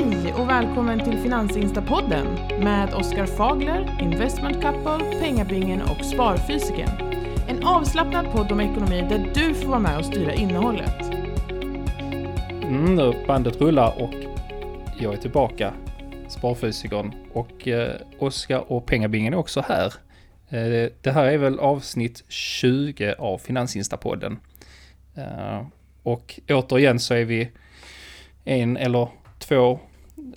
Hej och välkommen till Finansinstapodden med Oskar Fagler, Investment Couple, Pengabingen och Sparfysiken. En avslappnad podd om ekonomi där du får vara med och styra innehållet. Mm, nu bandet rullar och jag är tillbaka, Sparfysikern. Och eh, Oskar och Pengabingen är också här. Eh, det här är väl avsnitt 20 av Finansinstapodden. Eh, och återigen så är vi en eller två,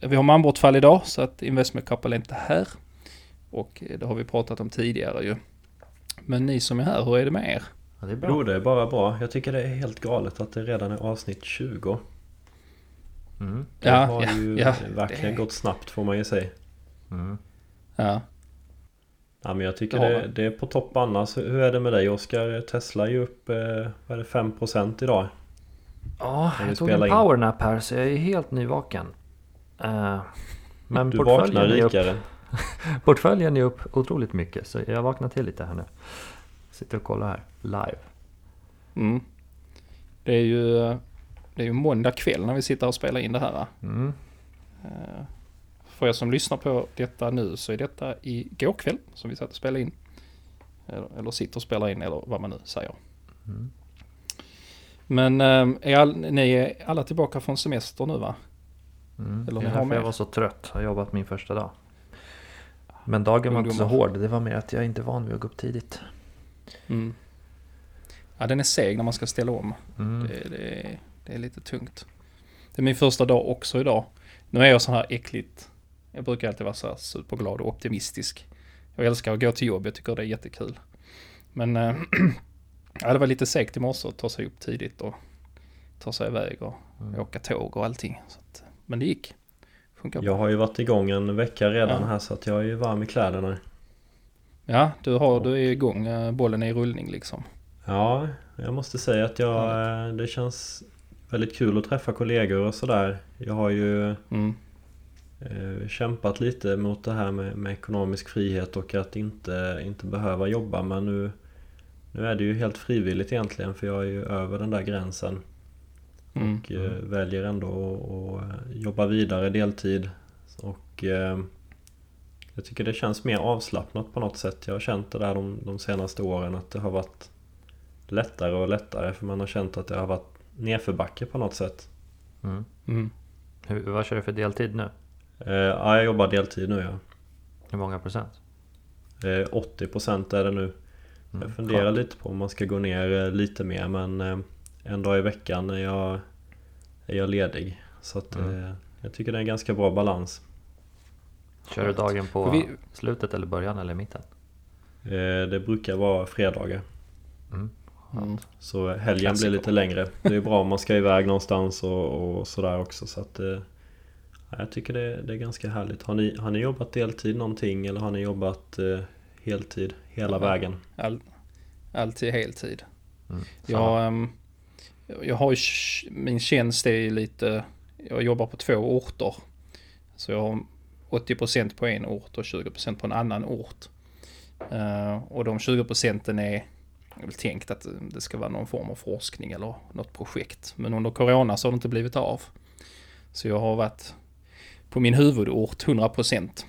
vi har manbortfall idag så att Investment Couple är inte här. Och det har vi pratat om tidigare ju. Men ni som är här, hur är det med er? Ja, det är bra. Jo, det är bara bra. Jag tycker det är helt galet att det redan är avsnitt 20. Mm. Det Ja, har ja, ju ja, verkligen det- gått snabbt får man ju säga. Mm. Ja, Ja, men jag tycker Det det, det är på topp annars. Hur är det med dig Oskar? Tesla är ju upp, eh, vad är det, 5% idag. Ja, jag tog en in. powernap här så jag är helt nyvaken. Eh, men Du vaknar portföljen är, upp, rikare. portföljen är upp otroligt mycket så jag vaknar till lite här nu. Sitter och kollar här live. mm. Det är ju, det är ju måndag kväll när vi sitter och spelar in det här. Mm. Eh, För er som lyssnar på detta nu så är detta igår kväll som vi satt och spelade in. Eller, eller sitter och spelar in eller vad man nu säger. Mm. Men eh, är all, ni är alla tillbaka från semester nu va? Mm. Eller är har med. jag var så trött. Har jobbat min första dag. Men dagen var inte så Ungdomar. hård. Det var mer att jag inte är van vid att gå upp tidigt. Mm. Ja den är seg när man ska ställa om. Mm. Det, det, är, det är lite tungt. Det är min första dag också idag. Nu är jag så här äckligt. Jag brukar alltid vara så här superglad och optimistisk. Jag älskar att gå till jobb, jag tycker det är jättekul. Men äh, ja, det var lite segt i morse att ta sig upp tidigt och ta sig iväg och Mm. åka tåg och allting. Så att, men det gick. Funkar Jag har ju varit igång en vecka redan Ja. här så att jag är ju varm i kläderna. Ja, du, har, du är igång. eh, Bollen är i rullning liksom. Ja, jag måste säga att jag, eh, det känns väldigt kul att träffa kollegor och sådär. Jag har ju Mm. eh, kämpat lite mot det här med, med ekonomisk frihet och att inte, inte behöva jobba men nu, nu är det ju helt frivilligt egentligen för jag är ju över den där gränsen Mm. och eh, väljer ändå att jobba vidare deltid och eh, jag tycker det känns mer avslappnat på något sätt. Jag har känt det där de, de senaste åren att det har varit lättare och lättare för man har känt att det har varit nedförbacke på något sätt. Mm. Mm. Hur, vad kör du för deltid nu? Eh, ja, jag jobbar deltid nu ja. Hur många procent? Eh, 80% är det nu. Mm. Jag funderar skönt. lite på om man ska gå ner eh, lite mer men eh, en dag i veckan är jag, är jag ledig. Så att Mm. eh, jag tycker det är en ganska bra balans. Kör du dagen på vi- slutet eller början eller mitten? Det brukar vara fredagar. Mm. Mm. Så helgen blir lite längre. Det är bra om man ska iväg någonstans och, och sådär också. Så att, ja, jag tycker det, det är ganska härligt. Har ni, har ni jobbat deltid någonting eller har ni jobbat eh, heltid hela Ja. vägen? All, alltid heltid. Mm. Jag, ehm, jag har ju, min tjänst är lite, jag jobbar på två orter. Så jag har 80% på en ort och 20% på en annan ort. Eh, och de 20 procenten är är väl tänkt att det ska vara någon form av forskning eller något projekt. Men under corona så har det inte blivit av. Så jag har varit på min huvudort 100%.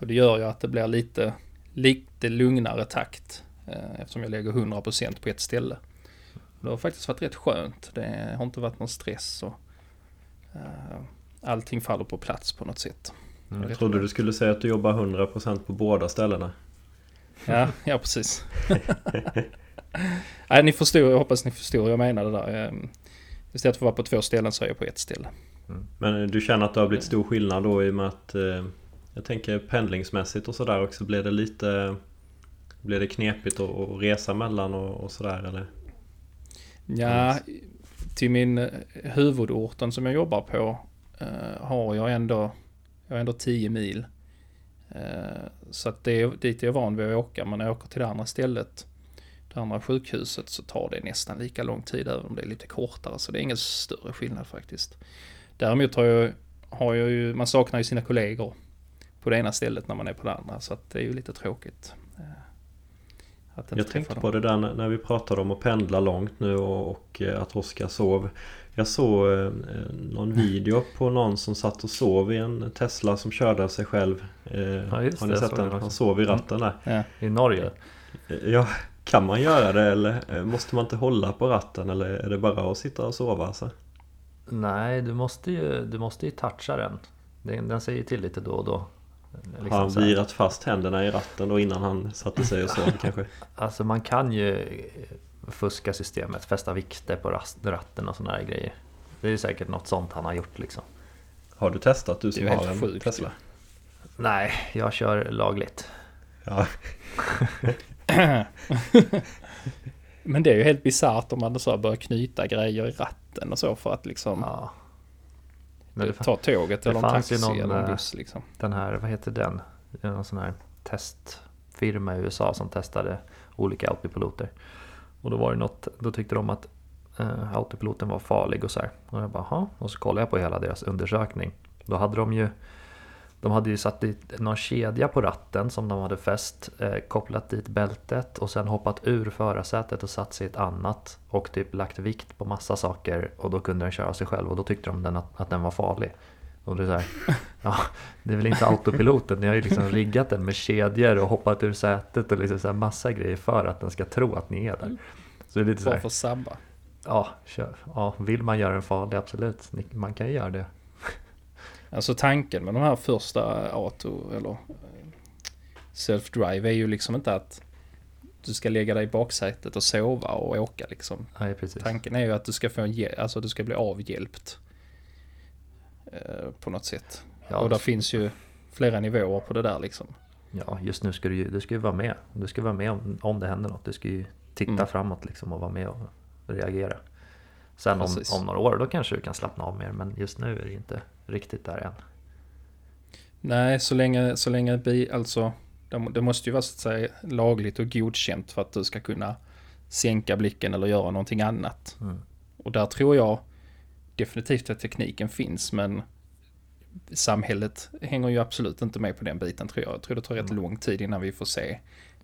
Och det gör ju att det blir lite, lite lugnare takt eh, eftersom jag lägger 100% på ett ställe. Det har faktiskt varit rätt skönt. Det har inte varit någon stress och eh, allting faller på plats på något sätt. Mm. Jag trodde du skulle säga att du jobbar 100% på båda ställena. Ja, ja precis. Nej, ni förstår, jag hoppas ni förstår jag menade där. Eh, Istället för att vara på två ställen så är jag på ett ställe. Men du känner att det har blivit stor skillnad då i och med att eh, jag tänker pendlingsmässigt och sådär också. Blir det lite Blir det knepigt att, att resa mellan och, och sådär eller? Ja, till min eh, huvudorten som jag jobbar på eh, har jag ändå, jag har ändå 10 mil. Eh, så att det är dit jag är van vid att åka. Men när jag åker till det andra stället, det andra sjukhuset, så tar det nästan lika lång tid även om det är lite kortare. Så det är ingen större skillnad faktiskt. Däremot har jag, har jag ju, man saknar ju sina kollegor på det ena stället när man är på det andra. Så att det är ju lite tråkigt. Eh, Jag tänkte dem. på det där när vi pratade om att pendla långt nu och, och eh, att Oskar sov. Jag såg eh, någon video på någon som satt och sov i en Tesla som körde av sig själv. Ja, just har det, ni jag sett såg den? Han sov i ratten där. Ja. I Norge? Ja, kan man göra det eller måste man inte hålla på ratten eller är det bara att sitta och sova alltså? Nej, du måste ju, du måste ju toucha den. Den, den säger till lite då och då. Liksom har han virat fast händerna i ratten då innan han satte sig och sov kanske? Alltså man kan ju fuska systemet, fästa vikter på ratten och sådana här grejer. Det är ju säkert något sånt han har gjort liksom. Har du testat du som har en sjukt. Tesla? Nej, jag kör lagligt. Ja, Men det är ju helt bisarrt om man så börjar knyta grejer i ratten och så för att liksom Ja. Men det, ta tåget eller en taxi någon, eller en buss liksom. den här, vad heter den? Någon sån här testfirma i USA som testade olika autopiloter. Och då var det något, då tyckte de att eh, autopiloten var farlig och så här. Och jag bara, "Jaha." Och så kollade jag på hela deras undersökning. Då hade de ju de hade ju satt dit någon kedja på ratten som de hade fäst, eh, kopplat dit bältet och sen hoppat ur förarsätet och satt sig i ett annat och typ lagt vikt på massa saker och då kunde den köra sig själv och då tyckte de den att, att den var farlig. Och det är så här, ja, det är väl inte autopiloten, ni har ju liksom riggat den med kedjor och hoppat ur sätet och liksom så massa grejer för att den ska tro att ni är där. Så det är lite så här, för sabba. ja, kör, ja, vill man göra den farlig, absolut, man kan ju göra det. Alltså tanken med de här första auto eller eh, self-drive är ju liksom inte att du ska lägga dig i baksätet och sova och åka liksom. Nej. Tanken är ju att du ska få en, alltså du ska bli avhjälpt. Eh, på något sätt. Ja, och där finns ju flera nivåer på det där liksom. Ja, just nu ska du ju, du ska ju vara med. Du ska vara med om, om det händer något. Du ska ju titta Mm. framåt liksom och vara med och reagera. Sen om, Precis. om några år, då kanske du kan slappna av mer. Men just nu är det inte riktigt där än. Nej, så länge, så länge bi, alltså det, det måste ju vara så att säga lagligt och godkänt för att du ska kunna sänka blicken eller göra någonting annat. Mm. Och där tror jag definitivt att tekniken finns, men samhället hänger ju absolut inte med på den biten tror jag. Jag tror det tar rätt Mm. lång tid innan vi får se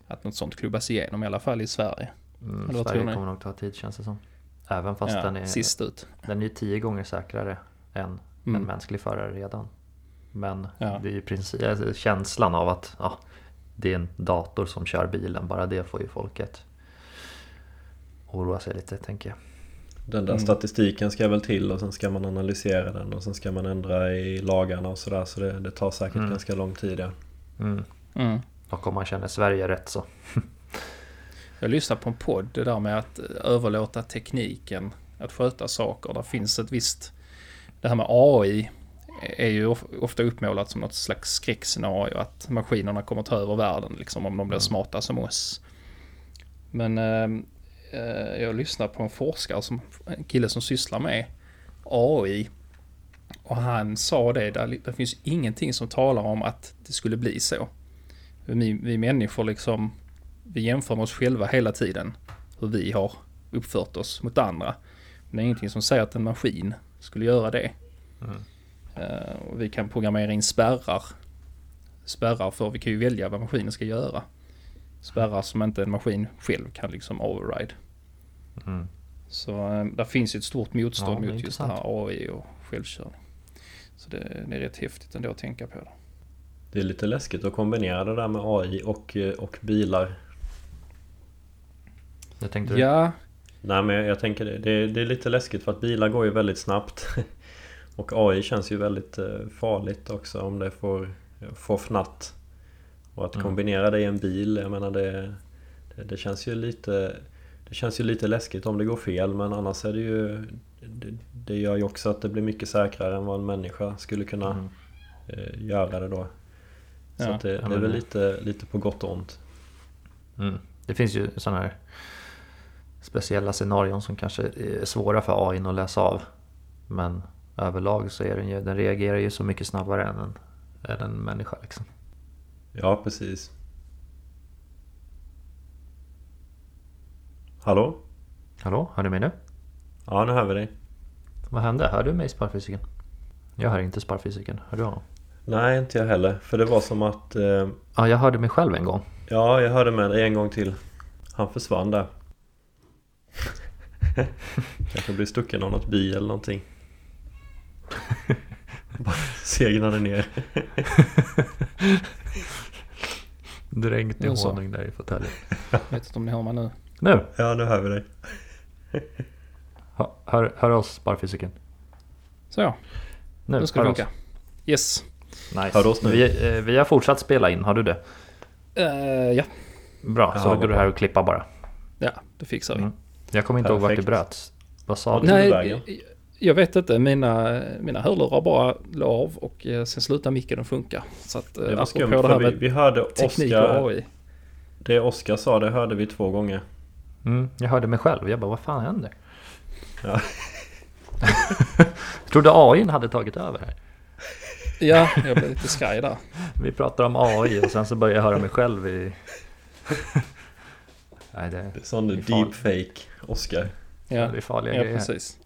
att något sånt klubbas igenom, i alla fall i Sverige. Mm, Sverige kommer nog ta tid känns det som. Även fast ja, den, är, sist ut. den är ju tio gånger säkrare än en Mm. mänsklig förare redan. Men Ja. det är ju princip, alltså, känslan av att ja, det är en dator som kör bilen. Bara det får ju folket oroa sig lite tänker jag. Den där Mm. statistiken ska väl till och sen ska man analysera den och sen ska man ändra i lagarna och sådär så det, det tar säkert Mm. ganska lång tid ja. Mm. Mm. Och om man känner Sverige rätt så. Jag lyssnade på en podd, det där med att överlåta tekniken att sköta saker. Där finns ett visst... Det här med AI är ju of- ofta uppmålat som något slags skräckscenario. Att maskinerna kommer ta över världen liksom om de blir Mm. smarta som oss. Men eh, eh, jag lyssnade på en forskare, som, en kille som sysslar med AI. Och han sa det, där, det finns ingenting som talar om att det skulle bli så. Vi, vi människor liksom vi jämför med oss själva hela tiden. Hur vi har uppfört oss mot andra. Men det är ingenting som säger att en maskin skulle göra det. Mm. Och vi kan programmera in spärrar. Spärrar för vi kan ju välja vad maskinen ska göra. Spärrar som inte en maskin själv kan liksom override. Mm. Så eh, där finns ju ett stort motstånd Ja, mot just det här. AI och självkörning. Så det, det är rätt häftigt ändå att tänka på det. Det är lite läskigt att kombinera det där med AI och, eh, och bilar. Det tänkte du? Ja, Nej men jag tänker det, det, det är lite läskigt för att bilar går ju väldigt snabbt. Och AI känns ju väldigt eh, farligt också om det får, får fnatt. Och att Mm. kombinera det i en bil, jag menar det, det, det känns ju lite Det känns ju lite läskigt om det går fel men annars är det ju Det, det gör ju också att det blir mycket säkrare än vad en människa skulle kunna Mm. eh, göra det då. Så Ja, att det, det är väl lite, lite på gott och ont. Mm. Det finns ju sådana här speciella scenarion som kanske är svåra för AI att läsa av. Men överlag så är den ju, den reagerar ju så mycket snabbare än en, än en människa liksom. Ja precis. Hallå? Hallå, hör du mig nu? Ja nu hör vi dig. Vad hände? Hör du mig sparfysiken? Jag hör inte sparfysiken, hör du honom? Nej inte jag heller. För det var som att eh, Ja, jag hörde mig själv en gång. Ja jag hörde med dig en gång till. Han försvann där. Kanske blir stucken av något bi eller någonting. Bara segnade ner. Dränkt i honung där i fåtöljen. Vet inte om ni hör mig nu. Nu! Ja, nu hör vi dig. Hör, hör, oss sparfysiken. Så ja, Nu, nu ska det oss. funka. Yes. Nice. Hör oss nu? Vi, eh, vi har fortsatt spela in, har du det? Eh, ja. Bra, så går du här och klippa bara. ja, det fixar vi. Mm. Jag kommer inte ihåg vart det Perfekt. bröts. Vad sa du? Nej, jag, vet inte. Mina, mina hörlurar bara la av och eh, sen slutade micken att funka. Så att, Det eh, var skumt det här vi, vi hörde teknik Oskar, och AI. det Oskar sa det hörde vi två gånger. Mm, jag hörde mig själv. Jag bara, vad fan händer? Ja. jag trodde AI hade tagit över här. Ja, jag blev lite skraj där. Vi pratar om AI och sen så börjar jag höra mig själv i... Nej, det, Sån Det är farligt. deepfake Oskar. ja. Ja, det är farliga ja grejer. precis.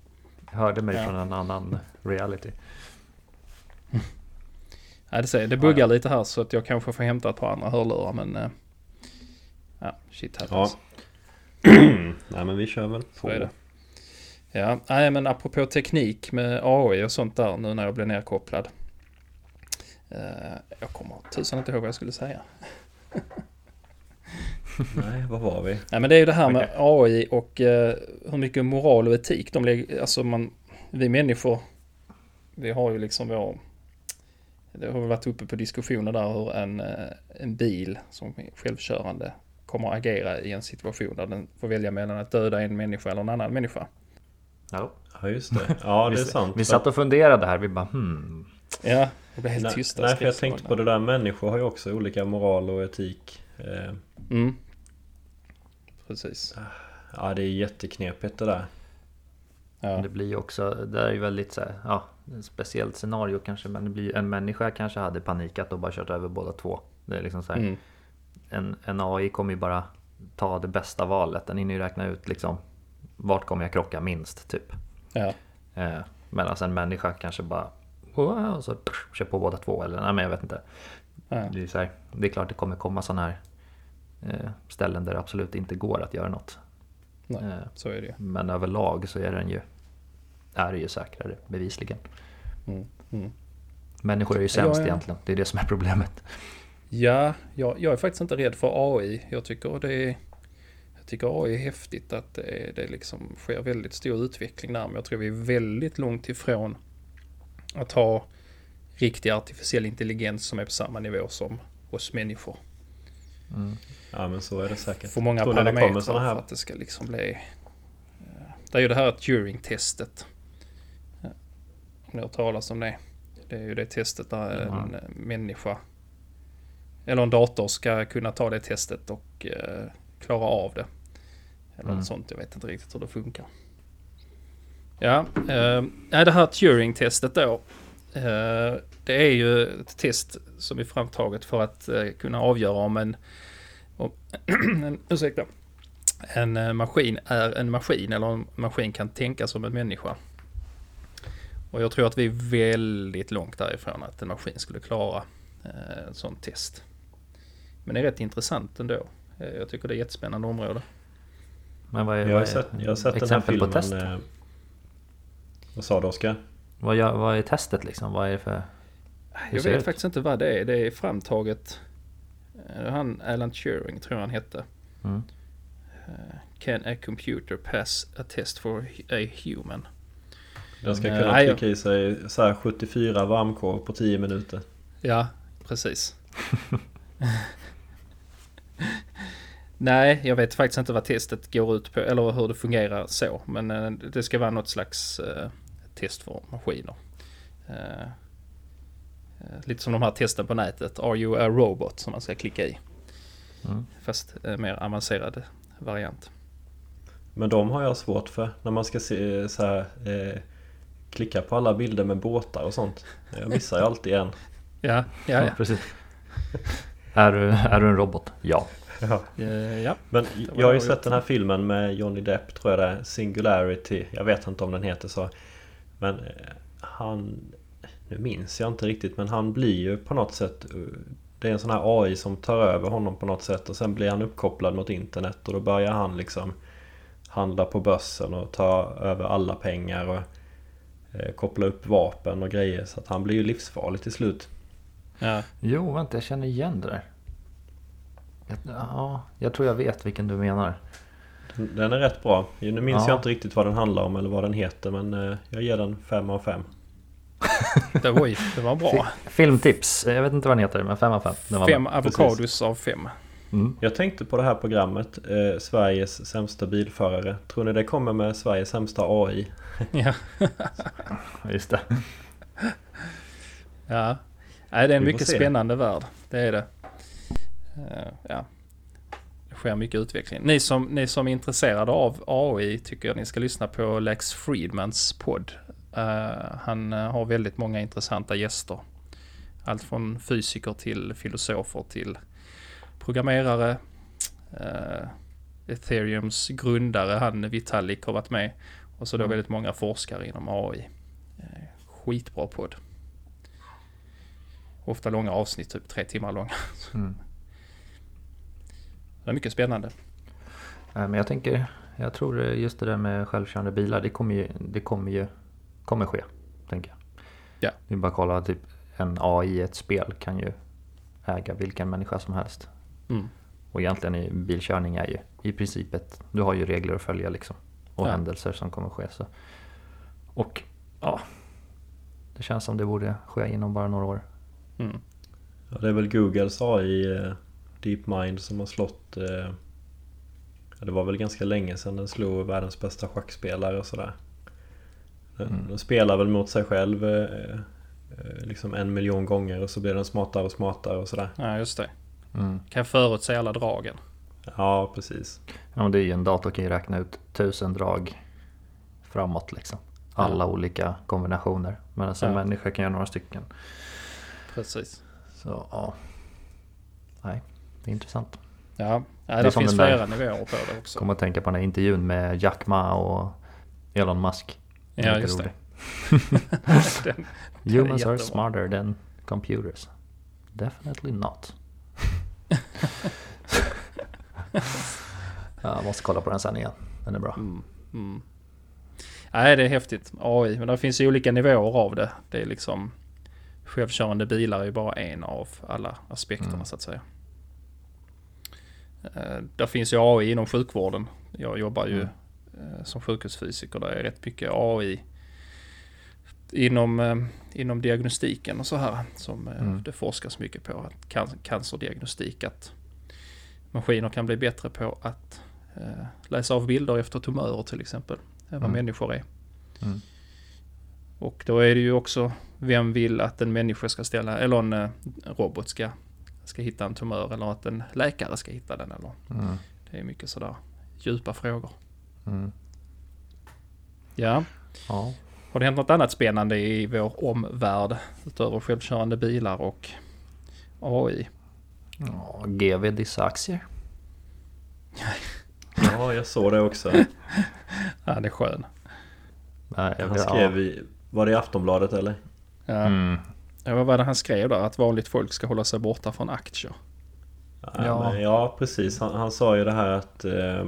Jag hörde mig Ja. från en annan reality. Ja, det, säger, det buggar lite här så att jag kanske får hämta ett par andra hörlurar men... eh, Ja, shit happens. Nej men vi kör väl Så på. är det. Ja, nej men apropå teknik med AI och sånt där nu när jag blir nerkopplad. Eh, jag kommer tusan inte ihåg vad jag skulle säga. Nej, vad var vi? Nej men det är ju det här med. AI och eh, hur mycket moral och etik de lägger, alltså man, vi människor, vi har ju liksom vår, det har varit uppe på diskussioner där hur en, eh, en bil som är självkörande kommer att agera i en situation där den får välja mellan att döda en människa eller en annan människa. Ja. Ja just det. Ja det är sant. vi satt och funderade här. Vi bara hmm. Ja, det blir helt nej, tysta. nej för jag tänkte på det där. Människor har ju också olika moral och etik. Eh, Mm. Precis. Ja det är jätteknepigt det där. Ja. Det blir ju också, det är ju väldigt så här, ja, ett speciellt scenario kanske. Men det blir en människa kanske hade panikat och bara kört över båda två. Det är liksom så här, Mm. en, en AI kommer ju bara ta det bästa valet. Den hinner ju räkna ut liksom vart kommer jag krocka minst typ. Ja. Eh, Medan en människa kanske bara och så kör på båda två eller nej men jag vet inte. Ja. Det är, så här, det är klart det kommer komma sådana här ställen där det absolut inte går att göra något. Nej, Eh, så är det men överlag så är den ju är det ju säkrare bevisligen. Mm. Mm. Människor är ju sämst ja. egentligen. Det är det som är problemet. Ja, jag, jag är faktiskt inte rädd för AI. Jag tycker det är... Jag tycker AI är häftigt att det, det liksom sker väldigt stor utveckling där. Men jag tror vi är väldigt långt ifrån att ha riktig artificiell intelligens som är på samma nivå som oss människor. Mm. Ja men så är det säkert. För många det kommer parametrar såna här- för att det ska liksom bli... eh, Det är ju det här Turing-testet. Om ni har talas om det. Det är ju det testet där en eh, människa eller en dator ska kunna ta det testet och eh, klara av det. Eller Mm. något sånt. Jag vet inte riktigt hur det funkar. Ja, eh, det här Turing-testet då. Eh, det är ju ett test som är framtaget för att eh, kunna avgöra om en, om, en, ursäkta, en eh, maskin är en maskin eller om en maskin kan tänka som en människa. Och jag tror att vi är väldigt långt därifrån att en maskin skulle klara eh, ett sånt test. Men det är rätt intressant ändå. Eh, Jag tycker det är ett jättespännande område. Men vad är, Jag har sett, jag har sett den här filmen. på test? eh, Vad sa du Oskar? Vad, gör, vad är testet liksom? Vad är det för... Jag vet ut? faktiskt inte vad det är. Det är framtaget. eh, Han, Alan Turing tror jag han hette. Mm. Eh, Can a computer pass a test for a human? Den ska Eh, kunna nej, trycka i sig så här 74 varmkorv på 10 minuter. Ja, precis. Nej, jag vet faktiskt inte vad testet går ut på eller hur det fungerar så. Men det ska vara något slags eh, test för maskiner. Eh, lite som de här testen på nätet. Are you a robot? Som man ska klicka i. Mm. Fast eh, mer avancerad variant. Men de har jag svårt för när man ska se så här eh, Klicka på alla bilder med båtar och sånt. Jag missar ju alltid en. Ja, ja, ja. precis. är, du, är du en robot? Ja. Ja. Eh, ja. Men jag har ju sett den här filmen med Johnny Depp tror jag det är. Singularity. Jag vet inte om den heter så. Men eh, han... Nu minns jag inte riktigt men han blir ju på något sätt... det är en sån här AI som tar över honom på något sätt och sen blir han uppkopplad mot internet och då börjar han liksom handla på börsen och ta över alla pengar och eh, koppla upp vapen och grejer så att han blir ju livsfarlig till slut. Ja. Jo, vänta, jag känner igen det där. Ja, jag tror jag vet vilken du menar. Den, den är rätt bra. Nu minns Ja. jag inte riktigt vad den handlar om eller vad den heter men eh, jag ger den 5 av 5. Det, oj, det var bra. Fi- Filmtips, jag vet inte vad den heter, men 5 av 5. Den var Fem bra. avokados av fem. Mm. Jag tänkte på det här programmet eh, Sveriges sämsta bilförare. Tror ni det kommer med Sveriges sämsta AI? Ja. Just det. ja. Nej, det är en mycket se. spännande värld. Det är det. Eh, ja. Det sker mycket utveckling. Ni som, ni som är intresserade av AI tycker jag ni ska lyssna på Lex Friedmans podd. Eh, han eh, har väldigt många intressanta gäster. Allt från fysiker till filosofer till programmerare. Eh, Ethereums grundare, han Vitalik har varit med. Och så då Mm. väldigt många forskare inom AI. Skitbra podd. Ofta långa avsnitt, typ tre timmar långa. Mm. Det är mycket spännande. Men jag tänker, jag tror just det där med självkörande bilar, det kommer ju, det kommer ju kommer ske. Tänker jag. Ja. Det är bara att kolla, typ en AI i ett spel kan ju äga vilken människa som helst. Mm. Och egentligen är bilkörning är ju i princip ett, du har ju regler att följa liksom. Och Ja. händelser som kommer ske. Så. Och ja, det känns som det borde ske inom bara några år. Mm. Ja, det är väl Googles AI eh, DeepMind som har slått... Eh, ja, det var väl ganska länge sedan den slog världens bästa schackspelare och sådär. Den, Mm. spelar väl mot sig själv eh, eh, liksom en miljon gånger och så blir den smartare och smartare och sådär. Ja, just det. Mm. Kan förutse alla dragen. Ja, precis. Ja, det är ju en dator kan ju räkna ut tusen drag framåt liksom. Alla Ja. olika kombinationer. Men en Ja. människa kan göra några stycken. Precis. Så ja. Nej, det är intressant. Ja, ja det som finns flera nivåer på det också. Kommer att tänka på den här intervjun med Jack Ma och Elon Musk. Ja, just det. Den- Humans are smarter than computers. Definitely not. ja, jag måste kolla på den sen igen. Den är bra. Mm. Mm. Nej, det är häftigt. AI, men det finns ju olika nivåer av det. Det är liksom självkörande bilar är ju bara en av alla aspekterna Mm. så att säga. Eh, Där finns ju AI inom sjukvården. Jag jobbar ju Mm. Eh, som sjukhusfysiker. Där är rätt mycket AI inom, eh, inom diagnostiken och så här. Som eh, Mm. det forskas mycket på. Att can cancerdiagnostik. Att maskiner kan bli bättre på att eh, läsa av bilder efter tumörer till exempel. Än vad Mm. människor är. Mm. Och då är det ju också, vem vill att en människa ska ställa, eller en eh, robot ska, ska hitta en tumör eller att en läkare ska hitta den eller. Mm. Det är mycket sådär djupa frågor. Mm. Ja, Ja. har det hänt något annat spännande i vår omvärld utöver självkörande bilar och AI? ja. GV dissa aktier. Ja, jag såg det också. Ja, det är skön. Nej, Han skrev i... Var det i Aftonbladet eller? Ja. Mm. Ja, vad var det han skrev där? Att vanligt folk ska hålla sig borta från aktier. Ja, Ja. men, ja precis. Han, han sa ju det här att f-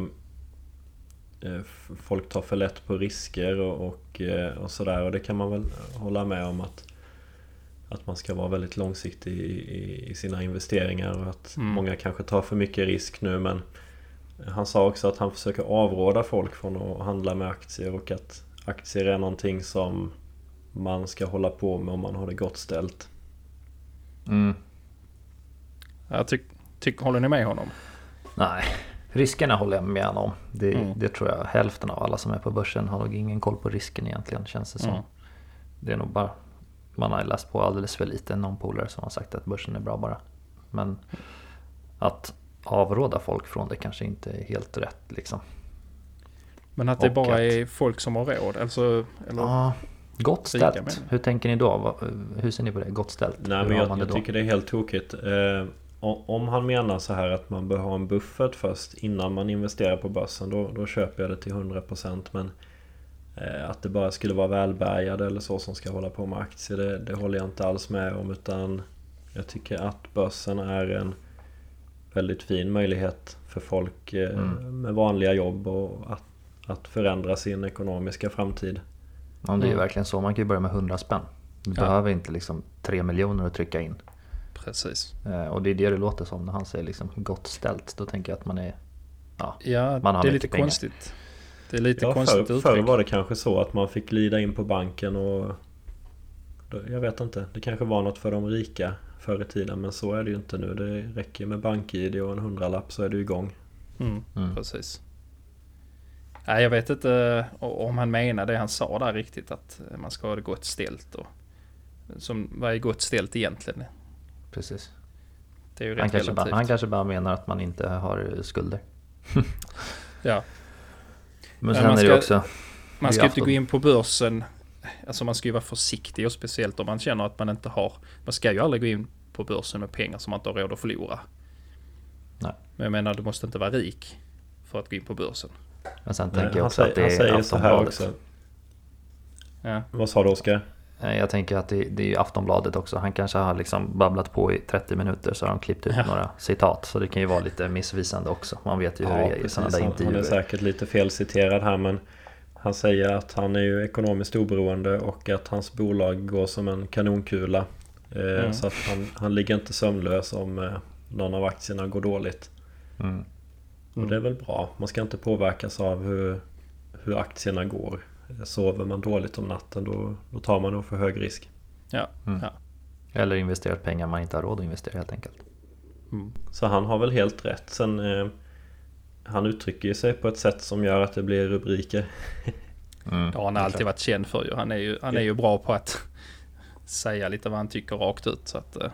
folk tar för lätt på risker och, och, eh, och sådär. Och det kan man väl hålla med om att, att man ska vara väldigt långsiktig i, i, i sina investeringar och att Mm. många kanske tar för mycket risk nu men han sa också att han försöker avråda folk från att handla med aktier och att aktier är någonting som man ska hålla på med om man har det gott ställt. Mm. Jag tyck, tyck, håller ni med honom? Nej, riskerna håller jag med om. Det, Mm. det tror jag hälften av alla som är på börsen har nog ingen koll på risken egentligen känns det som. Mm. Det är nog bara, man har läst på alldeles för lite. Någon polare som har sagt att börsen är bra bara. Men att avråda folk från det kanske inte är helt rätt liksom. Men att det Och bara att- är folk som har råd? Alltså, eller? Ja, gott ställt. Hur tänker ni då? Hur ser ni på det? Gott ställt? Nej Hur men jag, jag tycker det är helt tokigt. O- om han menar så här att man bör ha en buffert först innan man investerar på börsen då, då köper jag det till 100% men eh, att det bara skulle vara välbärgade eller så som ska hålla på med aktier det, det håller jag inte alls med om utan Jag tycker att börsen är en väldigt fin möjlighet för folk eh, Mm. med vanliga jobb och att, att förändra sin ekonomiska framtid. Ja, det är ju Mm. verkligen så. Man kan ju börja med 100 spänn. Du Ja. behöver inte liksom 3 miljoner att trycka in. Precis. Eh, Och det är det det låter som när han säger liksom gott ställt. Då tänker jag att man är... Ja, Ja, Man har det är lite pengar. konstigt. Det är lite Ja, konstigt uttryck. förr var det kanske så att man fick glida in på banken och Jag vet inte, det kanske var något för de rika förr i tiden men så är det ju inte nu. Det räcker med bank-id och en hundralapp så är du igång. Mm, Mm. Precis. Nej, jag vet inte eh, om han menar det han sa där riktigt att man ska ha det gott ställt. Och, som, vad är gott ställt egentligen? Precis. Det är ju Han kanske, bara, han kanske bara menar att man inte har skulder. Ja, Men Men sen man är det ska- ju också... man är ska inte gå in på börsen. Alltså man ska ju vara försiktig och speciellt om man känner att man inte har. Man ska ju aldrig gå in på börsen med pengar som man inte har råd att förlora. Nej. Men jag menar, du måste inte vara rik för att gå in på börsen. Men sen Nej, tänker jag han också att säger, det han säger är så här också. Ja, Vad sa du Oskar? Eh, Jag tänker att det, det är ju Aftonbladet också. Han kanske har liksom babblat på i 30 minuter så har de klippt ut Ja. några citat. Så det kan ju vara lite missvisande också. Man vet ju hur det är i sådana där Han, han är intervjuer. säkert lite felciterad här men Han säger att han är ju ekonomiskt oberoende och att hans bolag går som en kanonkula. Eh, Mm. Så att han, han ligger inte sömnlös om eh, någon av aktierna går dåligt. Mm. Och det är väl bra. Man ska inte påverkas av hur, hur aktierna går. Sover man dåligt om natten då, då tar man nog för hög risk. ja, Mm. ja. Eller investerat pengar man inte har råd att investera helt enkelt. Mm. Så han har väl helt rätt. Sen eh, Han uttrycker sig på ett sätt som gör att det blir rubriker. Mm. Det har han alltid varit känd för ju. Han är ju, han är ju bra på att säga lite vad han tycker rakt ut. Så att, eh,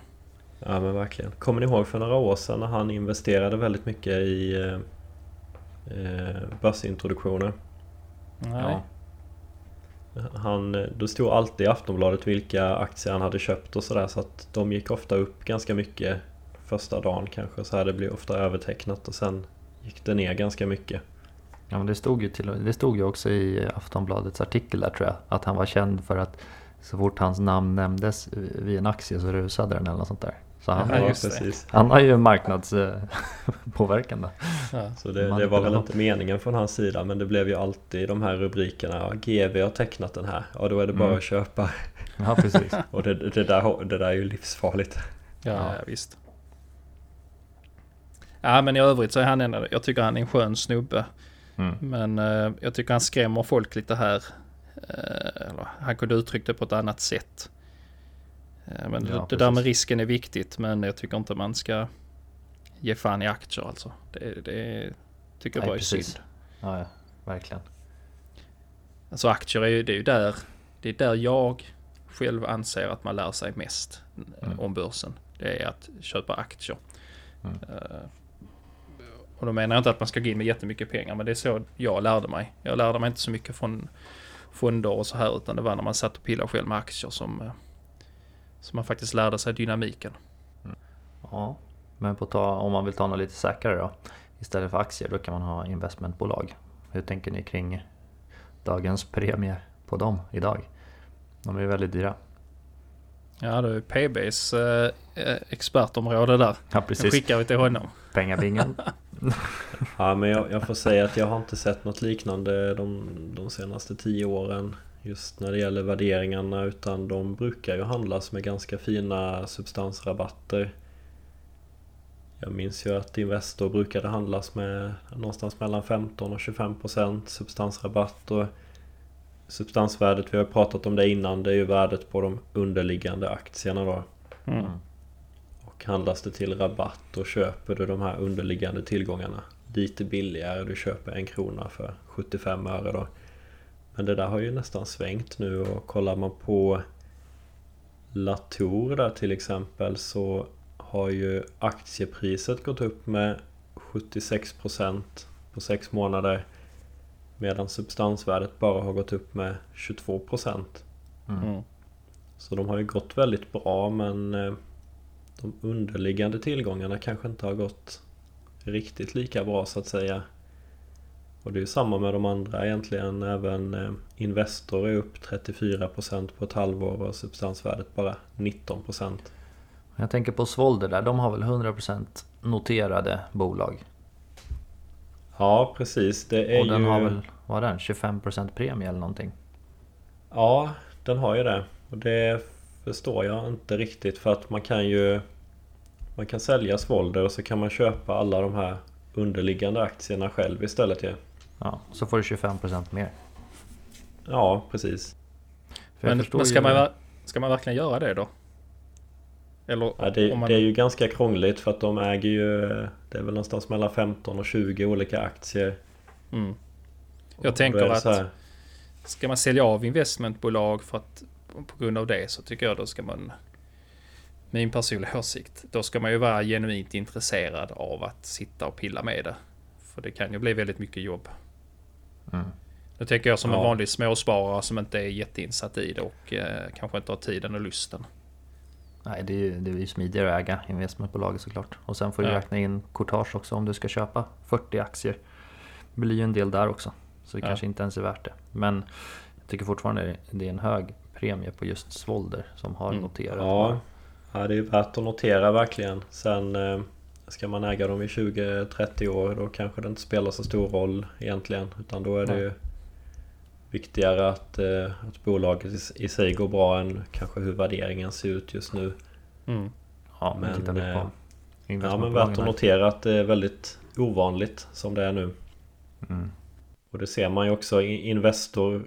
Ja men verkligen. Kommer ni ihåg för några år sedan när han investerade väldigt mycket i eh, eh, börsintroduktioner? nej. Ja. Han, då stod alltid i Aftonbladet vilka aktier han hade köpt och sådär så att de gick ofta upp ganska mycket första dagen kanske så här det blev ofta övertecknat och sen gick det ner ganska mycket. Ja, men det, stod ju till, det stod ju också i Aftonbladets artikel där tror jag. Att han var känd för att så fort hans namn nämndes vid en aktie så rusade den eller något sånt där. Så han, Ja, det. precis. han har ju marknadspåverkan då. Ja. Så det, det var väl inte meningen från hans sida men det blev ju alltid de här rubrikerna. GV har tecknat den här. Ja då är det bara Mm. att köpa. Ja, precis. Och det, det, där, det där är ju livsfarligt. Ja, Ja. visst. Ja, men i övrigt så är han en, jag tycker han är en skön snubbe. Mm. Men eh, jag tycker han skrämmer folk lite här. Eh, eller, han kunde uttryckt det på ett annat sätt. Eh, men Ja, det, det där med precis. risken är viktigt, men jag tycker inte man ska ge fan i aktier alltså. Det, det tycker jag bara är precis. synd. Ja, verkligen. Alltså aktier är ju, det är ju där, det är där jag själv anser att man lär sig mest eh, Mm. om börsen. Det är att köpa aktier. Mm. Eh, och då menar jag inte att man ska gå in med jättemycket pengar, men det är så jag lärde mig. Jag lärde mig inte så mycket från fonder och så här, utan det var när man satt och pillade själv med aktier som, som man faktiskt lärde sig dynamiken. Ja, men på ta, om man vill ta något lite säkrare då. Istället för aktier, då kan man ha investmentbolag. Hur tänker ni kring dagens premie på dem idag? De är väldigt dyra. Ja, det är PBs eh, eh, expertområde där. Ja, Den skickar vi till honom. Pengabingen. Ja men jag, jag får säga att jag har inte sett något liknande de, de senaste tio åren Just när det gäller värderingarna utan de brukar ju handlas med ganska fina substansrabatter Jag minns ju att Investor brukade handlas med någonstans mellan 15 och 25% substansrabatt och Substansvärdet, vi har pratat om det innan, det är ju värdet på de underliggande aktierna då Mm. och handlas det till rabatt och köper du de här underliggande tillgångarna lite billigare. Du köper en krona för 75 öre då. Men det där har ju nästan svängt nu och kollar man på Latour där till exempel så har ju aktiepriset gått upp med 76% på 6 månader. Medan substansvärdet bara har gått upp med 22%. Mm. Mm. Så de har ju gått väldigt bra men eh, de underliggande tillgångarna kanske inte har gått riktigt lika bra så att säga. Och det är samma med de andra egentligen. Även eh, Investor är upp 34% på ett halvår och substansvärdet bara 19%. Jag tänker på Svolder där, de har väl 100% noterade bolag? Ja, precis. Det är Och den ju... har väl, vad är den, 25% premie eller någonting? Ja, den har ju det. Och det förstår jag inte riktigt för att man kan ju... Man kan sälja Svolder och så kan man köpa alla de här underliggande aktierna själv istället ju. Ja, så får du 25% mer. Ja, precis. Men, men ska, ju- man, ska man verkligen göra det då? Eller Ja, det, om man... det är ju ganska krångligt för att de äger ju... Det är väl någonstans mellan 15 och 20 olika aktier. Mm. Jag tänker att- Ska man sälja av investmentbolag för att på grund av det så tycker jag då ska man min personliga åsikt, då ska man ju vara genuint intresserad av att sitta och pilla med det. För det kan ju bli väldigt mycket jobb. Mm. Nu tänker jag som en Ja. vanlig småsparare som inte är jätteinsatt i det och eh, kanske inte har tiden och lusten. Nej, det är ju, det är ju smidigare att äga investmentbolaget såklart. Och sen får du Ja. räkna in courtage också om du ska köpa 40 aktier. Det blir ju en del där också. Så det Ja. kanske inte ens är värt det. Men jag tycker fortfarande det är en hög premie på just Svolder som har Mm. noterat. Ja, ja, det är ju värt att notera verkligen. Sen eh, ska man äga dem i 20-30 år då kanske det inte spelar så stor roll egentligen. Utan då är det ju viktigare att, eh, att bolaget i, sig går bra än kanske hur värderingen ser ut just nu. Mm. Ja, men, Men, eh, Ja men värt att notera att det är väldigt ovanligt som det är nu. Mm. Och det ser man ju också. Investor,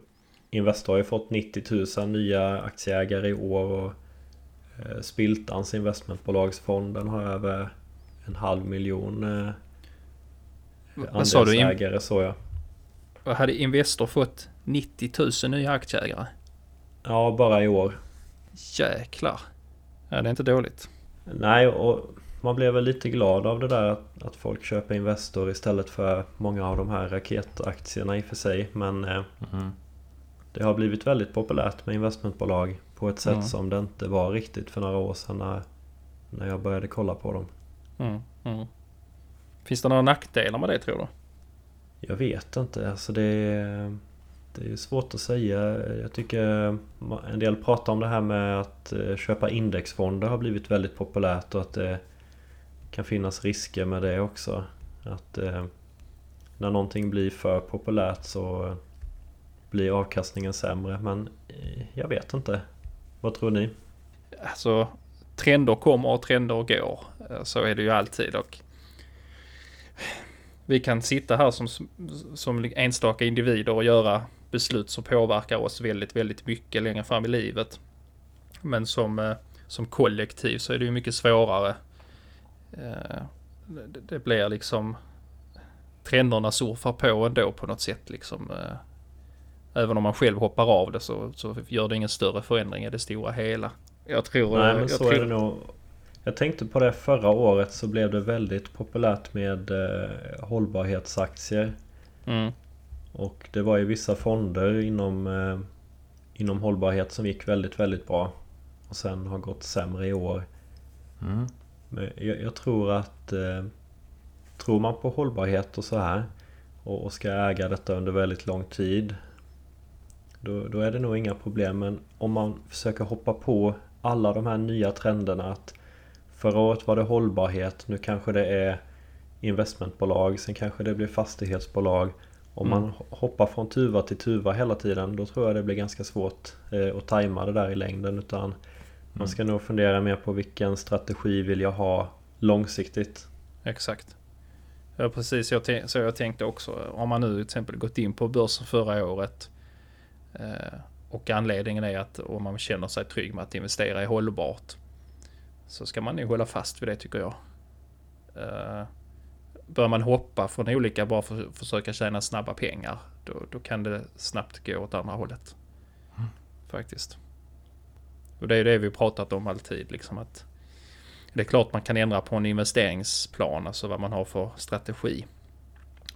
Investor har ju fått 90 000 nya aktieägare i år. Och eh, Spiltans investmentbolagsfond den har över en halv miljon eh, andelsägare såg jag. Vad hade Investor fått 90 000 nya aktieägare? Ja, bara i år. Jäklar. Ja, det är inte dåligt. Nej, och man blev väl lite glad av det där att, att folk köper Investor istället för många av de här raketaktierna i och för sig. Men eh, Mm. det har blivit väldigt populärt med investmentbolag på ett sätt Mm. som det inte var riktigt för några år sedan när, när jag började kolla på dem. Mm. Mm. Finns det några nackdelar med det tror du? Jag vet inte, alltså det är, det är svårt att säga. Jag tycker en del pratar om det här med att eh, köpa indexfonder har blivit väldigt populärt och att det kan finnas risker med det också. Att eh, när någonting blir för populärt så blir avkastningen sämre. Men eh, jag vet inte. Vad tror ni? Alltså, trender kommer och trender går. Eh, så är det ju alltid. Och vi kan sitta här som, som enstaka individer och göra beslut som påverkar oss väldigt, väldigt mycket längre fram i livet. Men som, eh, som kollektiv så är det ju mycket svårare. Eh, det, blir liksom trenderna surfar på ändå på något sätt liksom. Även om man själv hoppar av det så, så gör det ingen större förändring i det stora hela. Jag tror... Nej eh, men jag så tror, är det nog. Jag tänkte på det förra året så blev det väldigt populärt med eh, hållbarhetsaktier. Mm, Och det var ju vissa fonder inom, eh, inom hållbarhet som gick väldigt, väldigt bra. Och sen har gått sämre i år. Mm. Men jag, jag tror att eh, Tror man på hållbarhet och så här och, och ska äga detta under väldigt lång tid då, då är det nog inga problem. Men om man försöker hoppa på alla de här nya trenderna att Förra året var det hållbarhet, nu kanske det är investmentbolag, sen kanske det blir fastighetsbolag. Om Mm. man hoppar från tuva till tuva hela tiden då tror jag det blir ganska svårt eh, att tajma det där i längden. Utan man ska nog fundera mer på vilken strategi vill jag ha långsiktigt. exakt. Ja, precis jag så jag tänkte också. Om man nu till exempel gått in på börsen förra året eh, och anledningen är att om man känner sig trygg med att investera i hållbart så ska man nog hålla fast vid det tycker jag. Eh, bör man hoppa från olika bara för att försöka tjäna snabba pengar då, då kan det snabbt gå åt andra hållet. Faktiskt. Och det är det vi pratat om alltid liksom att det är klart man kan ändra på en investeringsplan, alltså vad man har för strategi.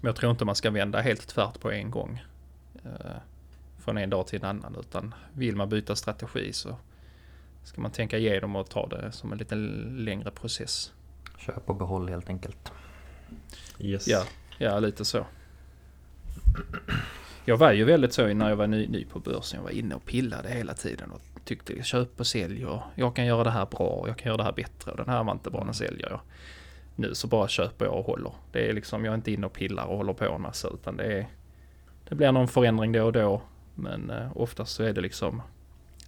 Men jag tror inte man ska vända helt tvärt på en gång. Eh, från en dag till en annan. Utan vill man byta strategi så ska man tänka igenom och ta det som en lite längre process. Köp och behåll helt enkelt. Yes. Ja, ja lite så. Jag var ju väldigt så när jag var ny, ny på börsen. Jag var inne och pillade hela tiden och tyckte köp och sälj och jag kan göra det här bra och jag kan göra det här bättre och den här var inte bra, den säljer jag. Nu så bara köper jag och håller. Det är liksom, jag är inte inne och pillar och håller på en massa utan det är Det blir någon förändring då och då men eh, oftast så är det liksom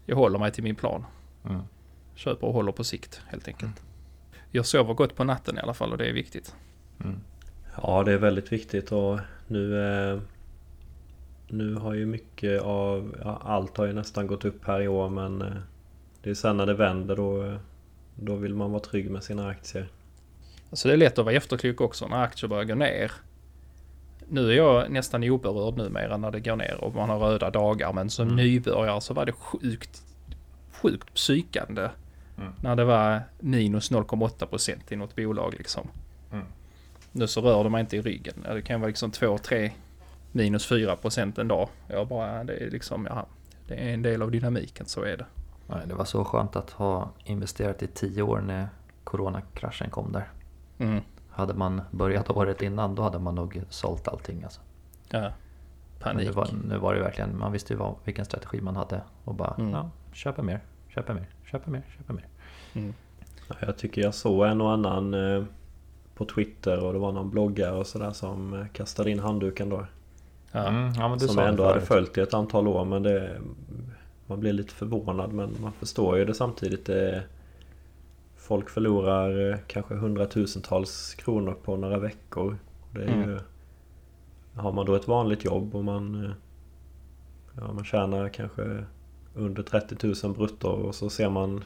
Jag håller mig till min plan. Mm. Köper och håller på sikt helt enkelt. Jag sover gott på natten i alla fall och det är viktigt. Mm. Ja, det är väldigt viktigt och nu... Eh, nu har ju mycket av... Ja, allt har ju nästan gått upp här i år men... Eh, det är sen när det vänder då... Då vill man vara trygg med sina aktier. Så det är lätt att vara efterklok också när aktier börjar gå ner. Nu är jag nästan oberörd numera när det går ner och man har röda dagar men som Mm. nybörjare så var det sjukt, sjukt psykande. Mm. När det var minus 0,8% i något bolag liksom. Mm. Nu så rör det mig inte i ryggen. Det kan vara liksom 2-3 minus 4% en dag. Jag bara, det är liksom, ja, det är en del av dynamiken, så är det. Nej, det var så skönt att ha investerat i tio år när coronakraschen kom där. Mm. Hade man börjat året innan då hade man nog sålt allting alltså. Ja. Men Panik. nu, var, nu var det verkligen, man visste ju vad, vilken strategi man hade och bara Mm. ja, köpa mer, köpa mer, köpa mer, köpa mer. Mm. Ja, Jag tycker jag såg en och annan eh, på Twitter och det var någon bloggare och sådär som eh, kastade in handduken då. Ja. Mm, ja, men du som sa jag ändå hade följt i ett antal år men det... Man blir lite förvånad men man förstår ju det samtidigt. Det, folk förlorar eh, kanske hundratusentals kronor på några veckor. Det är Mm. ju... Har man då ett vanligt jobb och man... eh, Ja, man tjänar kanske under 30 000 brutto och så ser man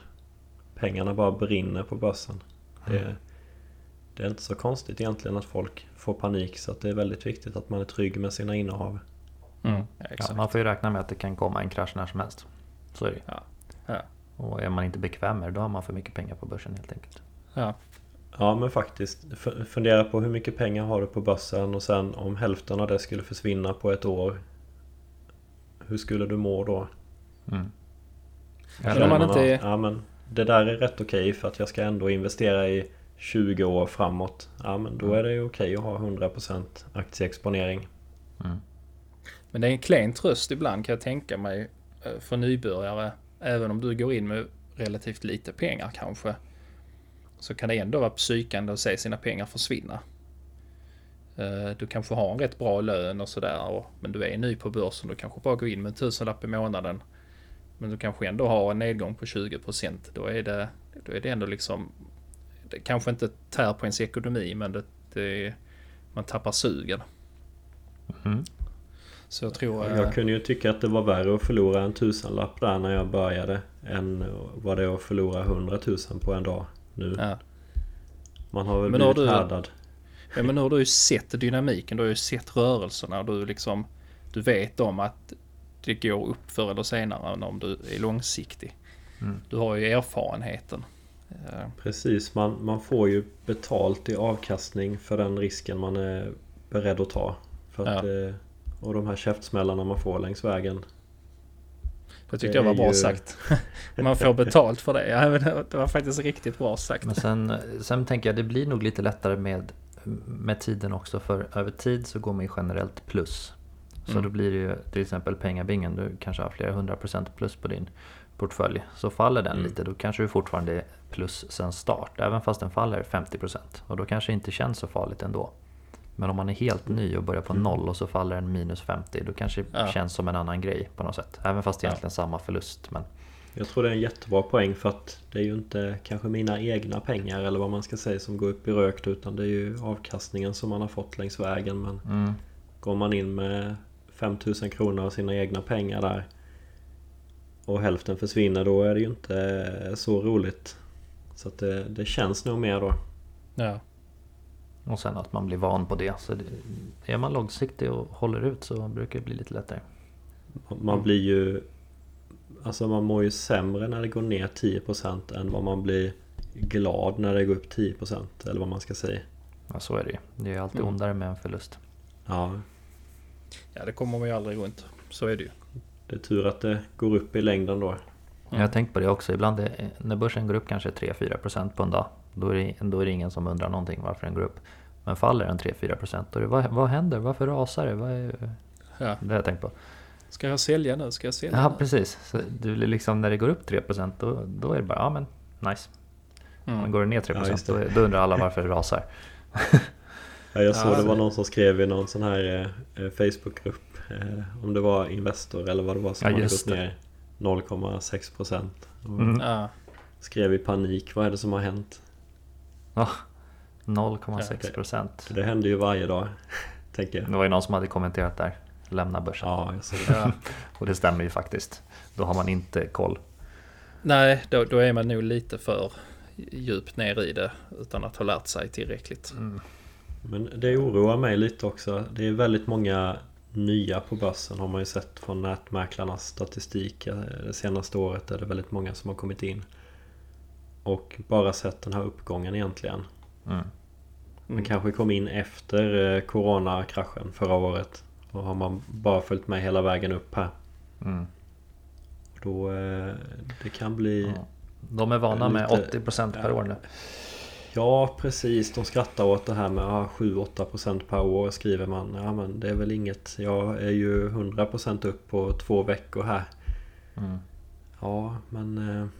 pengarna bara brinner på börsen. Det, det är inte så konstigt egentligen att folk får panik så att det är väldigt viktigt att man är trygg med sina innehav. Mm. Ja, man får ju räkna med att det kan komma en krasch när som helst. Så är det. Ja. Och är man inte bekväm med det då har man för mycket pengar på börsen helt enkelt. Ja. Ja men faktiskt. F- Fundera på hur mycket pengar har du på börsen och sen om hälften av det skulle försvinna på ett år. Hur skulle du må då? Mm. Men om man inte att, ja, men det där är rätt okej för att jag ska ändå investera i 20 år framåt. Ja men då är det ju okej att ha 100% aktieexponering. Mm. Men det är en klen tröst ibland kan jag tänka mig eh, för nybörjare. Även om du går in med relativt lite pengar kanske. Så kan det ändå vara psykande att se sina pengar försvinna. Eh, du kanske har en rätt bra lön och sådär. Men du är ny på börsen. Du kanske bara går in med en tusenlapp i månaden. Men du kanske ändå har en nedgång på 20%. Då är det, då är det ändå liksom... Det kanske inte tär på ens ekonomi men det, det, man tappar sugen. Mm. Så jag tror... eh, Jag kunde ju tycka att det var värre att förlora en tusenlapp där när jag började än vad det är att förlora 100 000 på en dag nu. Ja. Man har väl Men blivit du- härdad. Ja, men nu har du ju sett dynamiken, du har ju sett rörelserna och du liksom Du vet om att det går upp förr eller senare om du är långsiktig. Mm. Du har ju erfarenheten. Eh, Precis, man, man får ju betalt i avkastning för den risken man är beredd att ta. För att, eh, och de här käftsmällarna man får längs vägen. Det tyckte Det jag var bra ju- sagt. Man får betalt för det. Ja, det var faktiskt riktigt bra sagt. Men sen, sen tänker jag det blir nog lite lättare med, med tiden också för över tid så går man ju generellt plus. Så Mm. då blir det ju till exempel pengabingen, du kanske har flera hundra procent plus på din portfölj. Så faller den Mm. lite, då kanske du fortfarande är plus sen start. Även fast den faller 50% och då kanske det inte känns så farligt ändå. Men om man är helt ny och börjar på noll och så faller en minus 50 då kanske det Ja. känns som en annan grej på något sätt. Även fast det Ja. egentligen är samma förlust. Men Jag tror det är en jättebra poäng för att det är ju inte kanske mina egna pengar eller vad man ska säga som går upp i rökt utan det är ju avkastningen som man har fått längs vägen. Men mm, går man in med 5000 kronor av sina egna pengar där och hälften försvinner då är det ju inte så roligt. Så att det, det känns nog mer då. Ja. Och sen att man blir van på det. Så det, är man långsiktig och håller ut så brukar det bli lite lättare. Man blir ju... Alltså man mår ju sämre när det går ner 10% än vad man blir glad när det går upp 10% eller vad man ska säga. Ja, så är det ju. Det är alltid Mm. ondare med en förlust. Ja, ja, det kommer man ju aldrig runt. Så är det ju. det är tur att det går upp i längden då. Jag har tänkt på det också. Ibland är, när börsen går upp kanske 3-4% på en dag. Då är, det, då är det ingen som undrar någonting varför den går upp. Men faller den 3-4% då är det vad, vad händer? Varför rasar det? Vad är, Ja. Det har jag tänkt på. Ska jag sälja nu? Ska jag sälja Ja, nu? precis. Så du, liksom, när det går upp 3% då, då är det bara, ja men nice. Men Mm. går det ner 3% Ja, just det. då, då undrar alla varför det rasar. Ja, jag såg Ja, det var någon som skrev i någon sån här eh, Facebookgrupp eh, Om det var Investor eller vad det var som Ja, hade gått det. ner 0,6% och Mm. Ja. skrev i panik Vad är det som har hänt? Ja, 0,6%. Det händer ju varje dag Tänker jag Det var ju någon som hade kommenterat där. Lämna börsen. Ja, jag såg det Ja. Och det stämmer ju faktiskt. Då har man inte koll. Nej, då, då är man nog lite för djupt ner i det utan att ha lärt sig tillräckligt. Men det oroar mig lite också Det är väldigt många nya på börsen har man ju sett från nätmäklarnas statistik Eh, Det senaste året är det väldigt många som har kommit in Och bara sett den här uppgången egentligen Mm. Man kanske kom in efter eh, coronakraschen förra året Och har man bara följt med hela vägen upp här Mm. Då eh, det kan bli Ja. De är vana med Lite- 80% per år nu. Ja precis, de skrattar åt det här med ah, 7-8% per år skriver man. Ja men det är väl inget. Jag är ju 100% upp på två veckor här. Mm. Ja men...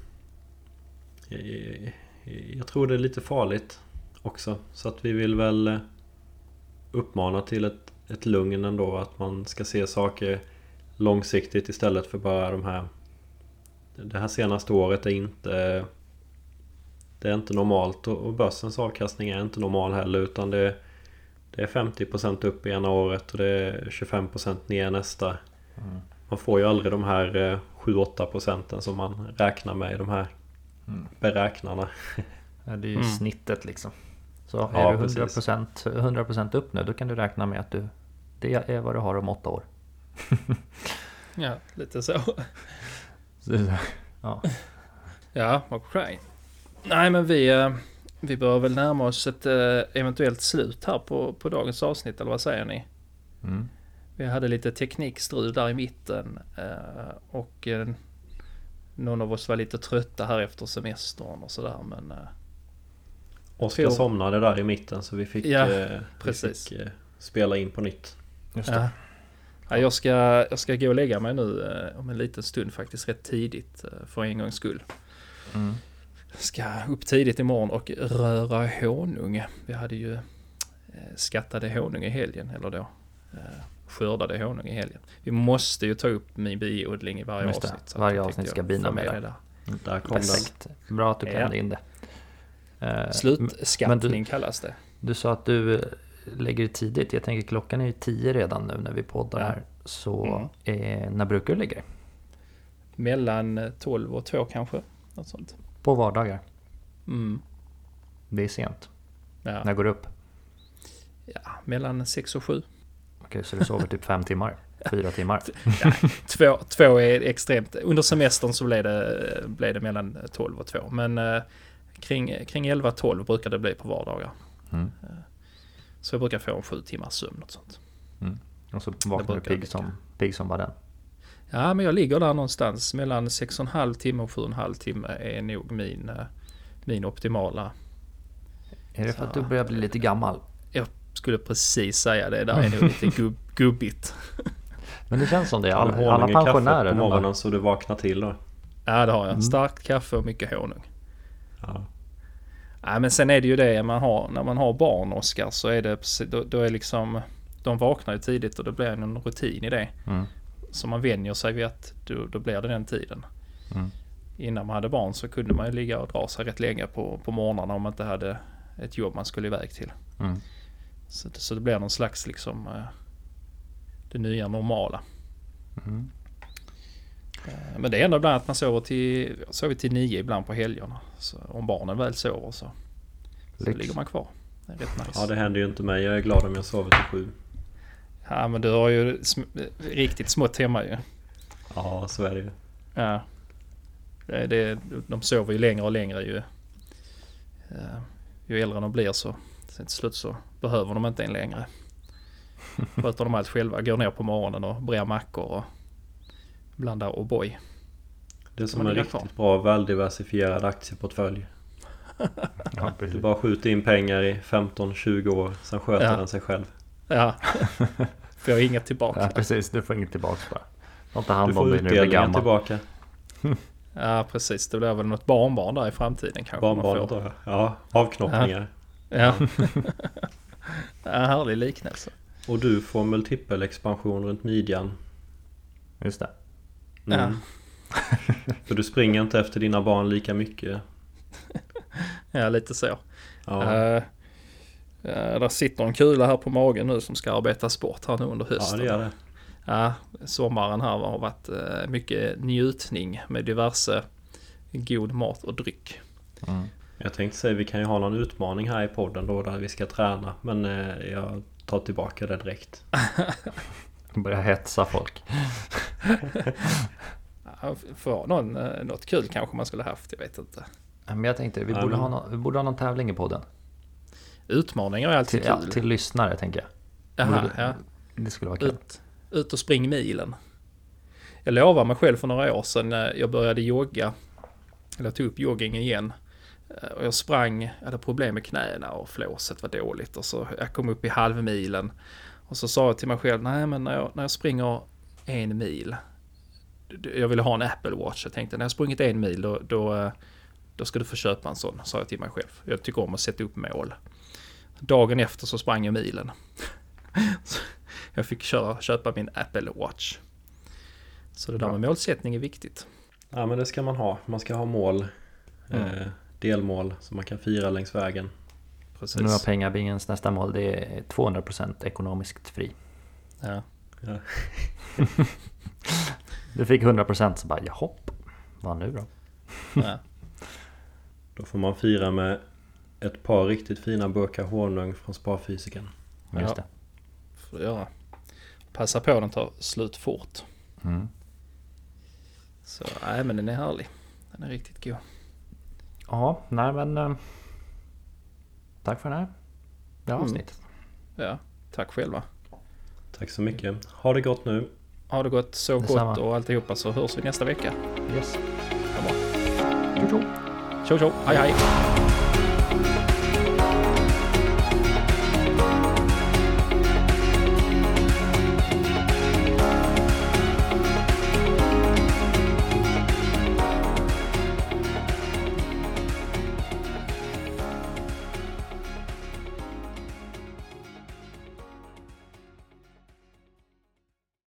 Eh, jag, jag tror det är lite farligt också. Så att vi vill väl eh, uppmana till ett, ett lugn ändå. Att man ska se saker långsiktigt istället för bara de här... Det här senaste året är inte... Det är inte normalt och börsens avkastning är inte normal heller utan det, det är 50% upp i ena året och det är 25% ner nästa. Mm. Man får ju aldrig de här eh, 7-8 procenten som man räknar med i de här Mm. beräknarna. Ja, det är ju Mm. snittet liksom. Så Ja, är du precis. 100%, 100% upp nu då kan du räkna med att du, det är vad du har om åtta år. Ja, lite så. Ja. Ja, okej. Nej, men vi, eh, vi bör väl närma oss ett eh, eventuellt slut här på, på dagens avsnitt, eller vad säger ni? Mm. Vi hade lite teknikstrul där i mitten eh, och någon av oss var lite trötta här efter semestern och sådär, men eh, Oskar Jo. somnade där i mitten så vi fick, Ja, eh, precis. vi fick eh, spela in på nytt. Just Ja. det. Ja, jag, ska, jag ska gå och lägga mig nu eh, om en liten stund faktiskt rätt tidigt eh, för en gångs skull. Mm. Ska upp tidigt imorgon och röra honung. Vi hade ju eh, skattade honung i helgen, eller då eh, skördade honung i helgen. Vi måste ju ta upp min biodling i varje Just det. avsnitt. så Varje jag avsnitt ska bina med det det. där. Där kom den. Perfekt. Bra att du Ja. klämde in det. Eh, Slutskattning men kallas det. Du sa att du eh, lägger tidigt. Jag tänker klockan är ju 10 redan nu när vi poddar Ja. här. Så eh, när brukar du lägga dig? Mellan eh, 12 och 2 kanske. Något sånt. På vardagar. Mm. Det är sent. Ja. När går du upp? ja, mellan 6 och 7. Okej, så du sover typ fem timmar? Fyra timmar? Två, två är extremt. Under semestern så blev det, blev det mellan 12 och 2. Men eh, kring, kring 11-12 brukar det bli på vardagar. Mm. Så jag brukar få en sju timmars sömn. Något sånt. Och så vaknar du jag pigg som, pigg som var den. Ja, men jag ligger där någonstans. Mellan 6,5 timme och 7,5 timme är nog min, eh, min optimala. Är det för Så- att du börjar bli lite gammal? Skulle precis säga det. Där är nog lite gubb, gubbigt. Men det känns som det. Ta Alla, honung alla pensionärer. på bara, morgonen så du vaknar till då. Ja, det har jag. Mm. Starkt kaffe och mycket honung. Ja. Nej, men sen är det ju det man har, när man har barn, Oskar, så är det, då, då är liksom, de vaknar ju tidigt och det blir en rutin i det. Mm. Så man vänjer sig vid att då, då blir det den tiden. Mm. Innan man hade barn så kunde man ju ligga och dra sig rätt länge på, på morgnarna om man inte hade ett jobb man skulle iväg till. Mm. Så, det- så det blir någon slags liksom eh, det nya normala. Mm. Eh, Men det är ändå ibland att man sover till, sover till nio ibland på helgerna. Så om barnen väl sover så, så Lyx. ligger man kvar. Det är rätt nice. ja, det händer ju inte mig. Jag är glad om jag sover till sju. Ja men du har ju sm- riktigt smått hemma ju. Ja, så är det ju. Ja. Det, det, de sover ju längre och längre ju. eh, Ju äldre de blir så sen till slut så behöver de inte en längre. Sköter de allt själva. Går ner på morgonen och brer mackor och blandar O'boy. Det är som Man en riktigt kvar. bra väldiversifierad aktieportfölj. Ja, Du bara skjuter in pengar i 15-20 år, sen sköter Ja. den sig själv. Ja. Får jag inget tillbaka. Ja, precis. Du får inget tillbaks bara. Du hand om får dig när du blir utdelningen gammal. tillbaka. Ja, precis. Det blir väl något barnbarn där i framtiden kanske. då. Ja, avknoppningar. Ja. ja, härlig liknelse. Och du får multipelexpansion runt midjan. Just det. Mm. För du springer inte efter dina barn lika mycket. Ja, lite så. Ja, Uh, där sitter en kula här på magen nu som ska arbetas bort här nu under ja hösten. det gör det. Ja, sommaren här har varit eh, mycket njutning med diverse god mat och dryck. Mm. Jag tänkte säga vi kan ju ha någon utmaning här i podden då där vi ska träna. Men eh, jag tar tillbaka det direkt. Börja hetsa folk. Ja, för någon, eh, något kul kanske man skulle haft, jag vet inte. Ja, Men jag tänkte, vi Ja, borde, men- ha någon, vi borde ha någon tävling i podden. Utmaningar är alltid Till, ja, kul. till lyssnare tänker jag. Jaha, Borde- ja. Det skulle vara kul. Ut, ut och spring milen. Jag lovade mig själv för några år sedan när jag började jogga. Eller tog upp jogging igen. Eh, Och jag sprang, jag hade problem med knäna och flåset var dåligt. Och så jag kom upp i halvmilen. Och så sa jag till mig själv, nej men när jag, när jag springer en mil. Jag ville ha en Apple Watch. Jag tänkte när jag sprungit en mil då, då, eh, då ska du få köpa en sån, sa jag till mig själv. Jag tycker om att sätta upp mål. Dagen efter så sprang jag milen. Så jag fick köra, köpa min Apple Watch. Så det där med målsättning är viktigt. Ja men det ska man ha. Man ska ha mål. Mm. Eh, delmål som man kan fira längs vägen. Precis. Nu har pengabingens nästa mål, det är 200% ekonomiskt fri. Ja. Ja. Du fick 100% så bara, jahopp, vad nu då? Ja. Då får man fira med ett par riktigt fina burkar honung från Sparfysiken. Just Ja. det. Får du göra. Passa på den tar slut fort. Mm. Så nej men den är härlig. Den är riktigt god. Ja, nej men... eh, Tack för det här det här Mm. avsnittet. Ja, tack själva. Tack så mycket. Ha det gott nu. Ha det gott, sov Detsamma. gott och alltihopa så hörs vi nästa vecka. Yes. Ha bra. Tjo tjo! Tjo tjo, hej hej!